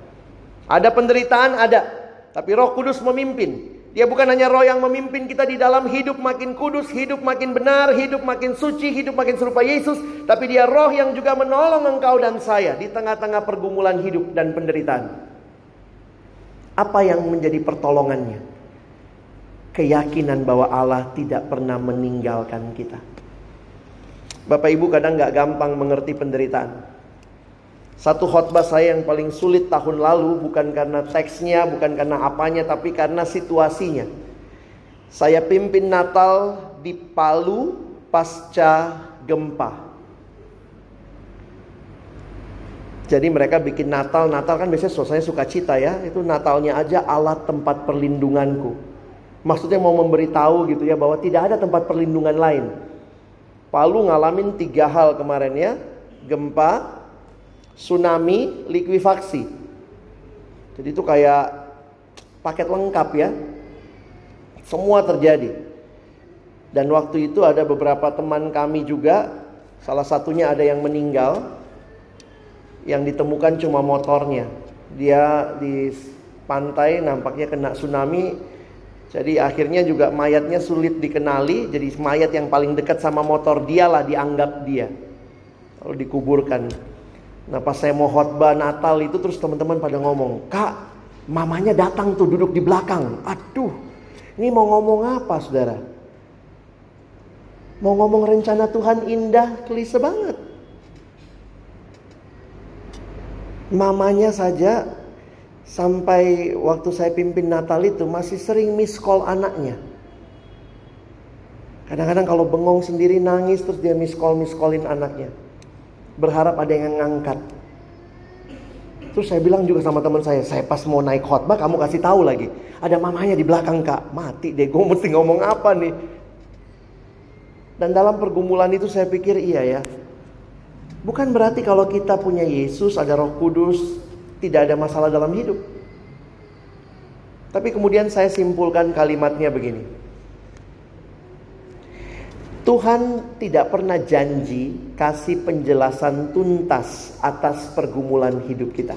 Ada penderitaan, ada. Tapi roh kudus memimpin. Dia bukan hanya roh yang memimpin kita di dalam hidup makin kudus, hidup makin benar, hidup makin suci, hidup makin serupa Yesus. Tapi dia roh yang juga menolong engkau dan saya di tengah-tengah pergumulan hidup dan penderitaan. Apa yang menjadi pertolongannya? Keyakinan bahwa Allah tidak pernah meninggalkan kita. Bapak Ibu kadang gak gampang mengerti penderitaan. Satu khotbah saya yang paling sulit tahun lalu bukan karena teksnya, bukan karena apanya, tapi karena situasinya. Saya pimpin Natal di Palu pasca gempa. Jadi mereka bikin Natal, Natal kan biasanya suasana sukacita ya. Itu Natalnya aja alat tempat perlindunganku. Maksudnya mau memberitahu gitu ya bahwa tidak ada tempat perlindungan lain. Palu ngalamin tiga hal kemarin ya. Gempa, tsunami, likuifaksi. Jadi itu kayak paket lengkap ya. Semua terjadi. Dan waktu itu ada beberapa teman kami juga, salah satunya ada yang meninggal, yang ditemukan cuma motornya. Dia di pantai nampaknya kena tsunami, jadi akhirnya juga mayatnya sulit dikenali, jadi mayat yang paling dekat sama motor dialah dianggap dia. Lalu dikuburkan. Nah pas saya mau khotbah Natal itu terus teman-teman pada ngomong, Kak, mamanya datang tuh duduk di belakang. Aduh, ini mau ngomong apa saudara? Mau ngomong rencana Tuhan indah, klise banget. Mamanya saja sampai waktu saya pimpin Natal itu masih sering miss call anaknya. Kadang-kadang kalau bengong sendiri nangis terus dia miss call miss callin anaknya berharap ada yang ngangkat. Terus saya bilang juga sama teman saya, saya pas mau naik khotbah kamu kasih tahu lagi. Ada mamanya di belakang kak, mati deh gue mesti ngomong apa nih. Dan dalam pergumulan itu saya pikir iya ya. Bukan berarti kalau kita punya Yesus, ada roh kudus, tidak ada masalah dalam hidup. Tapi kemudian saya simpulkan kalimatnya begini. Tuhan tidak pernah janji kasih penjelasan tuntas atas pergumulan hidup kita.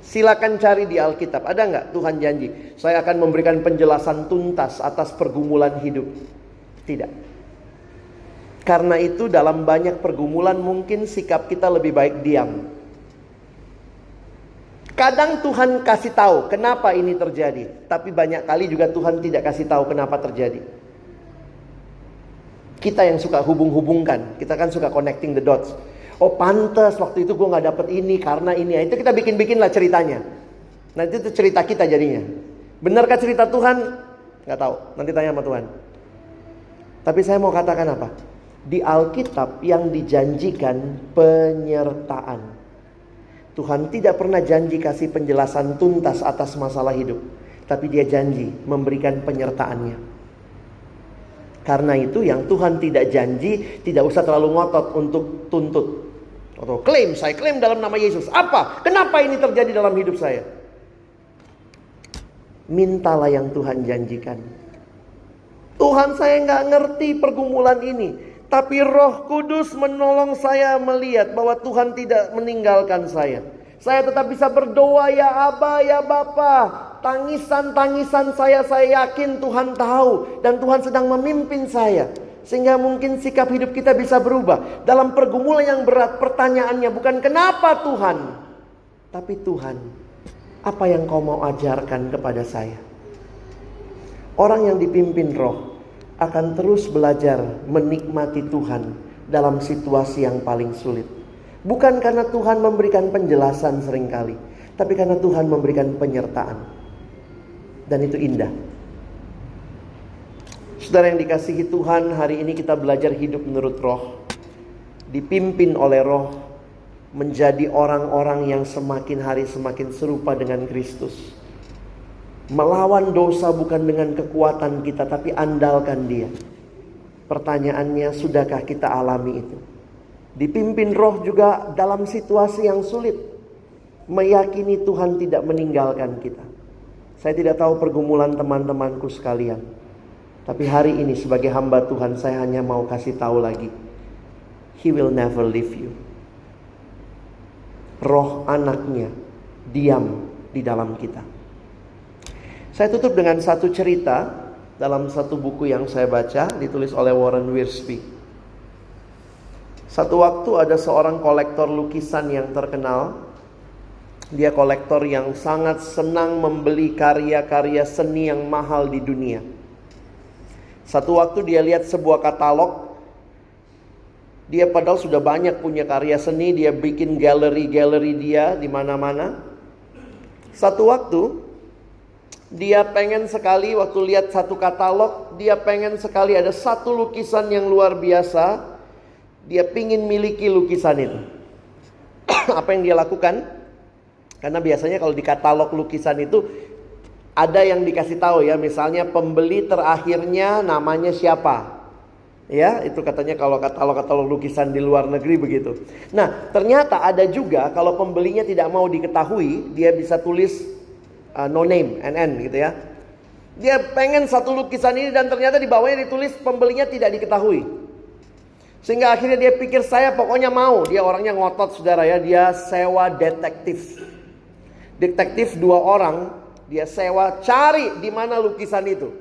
Silakan cari di Alkitab, ada nggak Tuhan janji? Saya akan memberikan penjelasan tuntas atas pergumulan hidup. Tidak. Karena itu dalam banyak pergumulan mungkin sikap kita lebih baik diam. Kadang Tuhan kasih tahu kenapa ini terjadi, tapi banyak kali juga Tuhan tidak kasih tahu kenapa terjadi. Kita yang suka hubung-hubungkan, kita kan suka connecting the dots. Oh pantas waktu itu gue nggak dapet ini karena ini, itu kita bikin-bikin lah ceritanya. Nanti itu cerita kita jadinya. Benarkah cerita Tuhan? Gak tahu. Nanti tanya sama Tuhan. Tapi saya mau katakan apa? Di Alkitab yang dijanjikan penyertaan. Tuhan tidak pernah janji kasih penjelasan tuntas atas masalah hidup, tapi Dia janji memberikan penyertaannya. Karena itu yang Tuhan tidak janji tidak usah terlalu ngotot untuk tuntut atau klaim, saya klaim dalam nama Yesus. Apa? Kenapa ini terjadi dalam hidup saya? Mintalah yang Tuhan janjikan. Tuhan saya nggak ngerti pergumulan ini. Tapi roh kudus menolong saya melihat bahwa Tuhan tidak meninggalkan saya. Saya tetap bisa berdoa ya Aba ya Bapa. Tangisan-tangisan saya saya yakin Tuhan tahu. Dan Tuhan sedang memimpin saya. Sehingga mungkin sikap hidup kita bisa berubah. Dalam pergumulan yang berat pertanyaannya bukan kenapa Tuhan. Tapi Tuhan apa yang kau mau ajarkan kepada saya. Orang yang dipimpin roh akan terus belajar menikmati Tuhan dalam situasi yang paling sulit. Bukan karena Tuhan memberikan penjelasan sering kali, tapi karena Tuhan memberikan penyertaan. Dan itu indah. Saudara yang dikasihi Tuhan, hari ini kita belajar hidup menurut roh. Dipimpin oleh roh menjadi orang-orang yang semakin hari semakin serupa dengan Kristus. Melawan dosa bukan dengan kekuatan kita, tapi andalkan Dia. Pertanyaannya, sudahkah kita alami itu? Dipimpin roh juga dalam situasi yang sulit. Meyakini Tuhan tidak meninggalkan kita. Saya tidak tahu pergumulan teman-temanku sekalian. Tapi hari ini sebagai hamba Tuhan saya hanya mau kasih tahu lagi. He will never leave you. Roh anaknya diam di dalam kita. Saya tutup dengan satu cerita dalam satu buku yang saya baca ditulis oleh Warren Wiersbe. Satu waktu ada seorang kolektor lukisan yang terkenal. Dia kolektor yang sangat senang membeli karya-karya seni yang mahal di dunia. Satu waktu dia lihat sebuah katalog. Dia padahal sudah banyak punya karya seni, dia bikin galeri-galeri dia di mana-mana. Satu waktu dia pengen sekali waktu lihat satu katalog, dia pengen sekali ada satu lukisan yang luar biasa. Dia pingin miliki lukisan itu. Apa yang dia lakukan? Karena biasanya kalau di katalog lukisan itu ada yang dikasih tahu ya, misalnya pembeli terakhirnya namanya siapa. Ya, itu katanya kalau katalog-katalog lukisan di luar negeri begitu. Nah, ternyata ada juga kalau pembelinya tidak mau diketahui, dia bisa tulis uh, no name, NN gitu ya. Dia pengen satu lukisan ini dan ternyata di bawahnya ditulis pembelinya tidak diketahui. Sehingga akhirnya dia pikir saya pokoknya mau. Dia orangnya ngotot saudara ya. Dia sewa detektif. Detektif dua orang. Dia sewa cari di mana lukisan itu.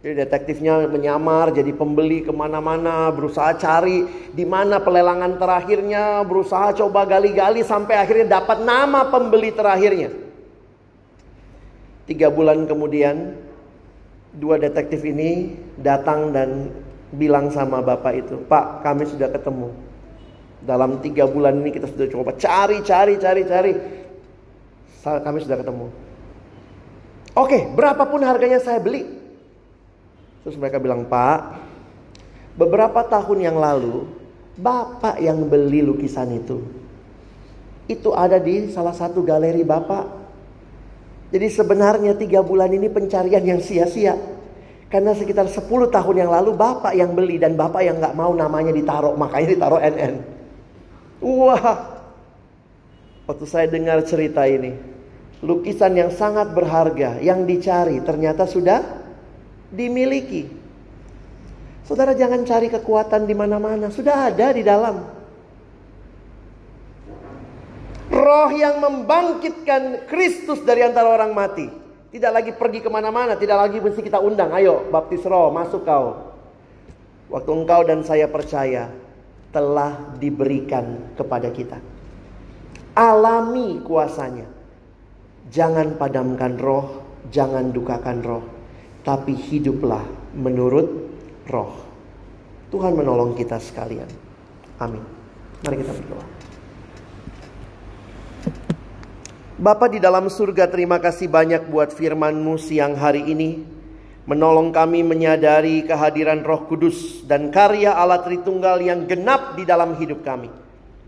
Jadi detektifnya menyamar jadi pembeli ke mana-mana. Berusaha cari di mana pelelangan terakhirnya. Berusaha coba gali-gali sampai akhirnya dapat nama pembeli terakhirnya. Tiga bulan kemudian dua detektif ini datang dan bilang sama bapak itu, Pak kami sudah ketemu. Dalam tiga bulan ini kita sudah coba cari, cari, cari, cari. Kami sudah ketemu. Oke, berapapun harganya saya beli. Terus mereka bilang, Pak, beberapa tahun yang lalu, Bapak yang beli lukisan itu. itu ada di salah satu galeri Bapak. Jadi sebenarnya tiga bulan ini pencarian yang sia-sia. Karena sekitar 10 tahun yang lalu Bapak yang beli dan Bapak yang nggak mau namanya ditaruh. Makanya ditaruh NN. Wah. Waktu saya dengar cerita ini. Lukisan yang sangat berharga yang dicari ternyata sudah dimiliki. Saudara jangan cari kekuatan di mana-mana. Sudah ada di dalam. Roh yang membangkitkan Kristus dari antara orang mati. Tidak lagi pergi ke mana-mana, tidak lagi mesti kita undang. Ayo baptis roh, masuk kau. Waktu engkau dan saya percaya telah diberikan kepada kita. Alami kuasanya. Jangan padamkan roh, jangan dukakan roh. Tapi hiduplah menurut roh. Tuhan menolong kita sekalian. Amin. Mari kita berdoa. Bapa di dalam surga terima kasih banyak buat firman-Mu siang hari ini. Menolong kami menyadari kehadiran roh kudus dan karya Allah Tritunggal yang genap di dalam hidup kami.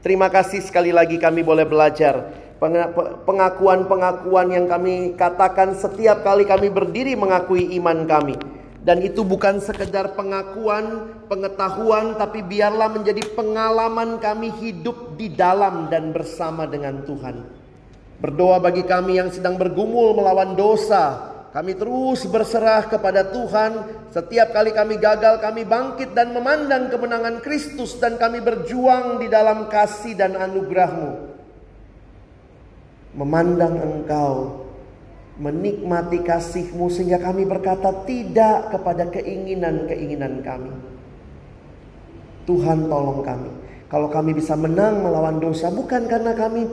Terima kasih sekali lagi kami boleh belajar pengakuan-pengakuan yang kami katakan setiap kali kami berdiri mengakui iman kami. Dan itu bukan sekedar pengakuan, pengetahuan, tapi biarlah menjadi pengalaman kami hidup di dalam dan bersama dengan Tuhan. Berdoa bagi kami yang sedang bergumul melawan dosa. Kami terus berserah kepada Tuhan. Setiap kali kami gagal, kami bangkit dan memandang kemenangan Kristus. Dan kami berjuang di dalam kasih dan anugerahmu. Memandang engkau. Menikmati kasihmu sehingga kami berkata tidak kepada keinginan-keinginan kami. Tuhan tolong kami. Kalau kami bisa menang melawan dosa bukan karena kami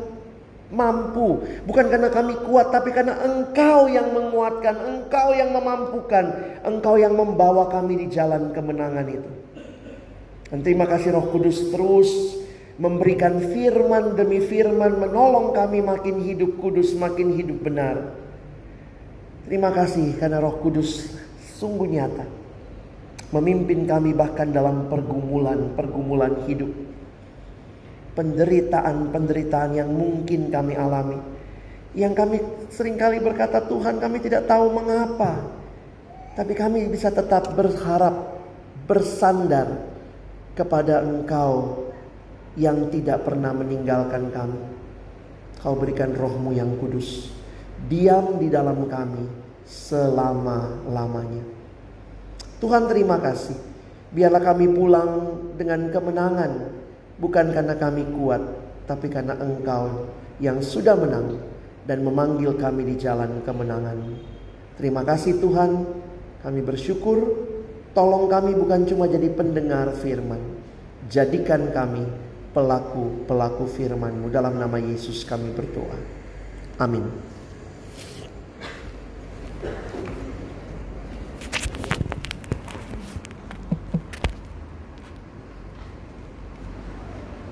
mampu. Bukan karena kami kuat, tapi karena Engkau yang menguatkan, Engkau yang memampukan, Engkau yang membawa kami di jalan kemenangan itu. Dan terima kasih Roh Kudus terus memberikan firman demi firman, menolong kami makin hidup kudus, makin hidup benar. Terima kasih karena Roh Kudus sungguh nyata memimpin kami bahkan dalam pergumulan-pergumulan hidup penderitaan-penderitaan yang mungkin kami alami. Yang kami sering kali berkata, Tuhan kami tidak tahu mengapa. Tapi kami bisa tetap berharap, bersandar kepada Engkau yang tidak pernah meninggalkan kami. Kau berikan rohmu yang kudus. Diam di dalam kami selama-lamanya. Tuhan terima kasih. Biarlah kami pulang dengan kemenangan Bukan karena kami kuat, tapi karena Engkau yang sudah menang dan memanggil kami di jalan kemenangan. Terima kasih Tuhan, kami bersyukur. Tolong kami bukan cuma jadi pendengar firman. Jadikan kami pelaku-pelaku firman-Mu. Dalam nama Yesus kami berdoa. Amin.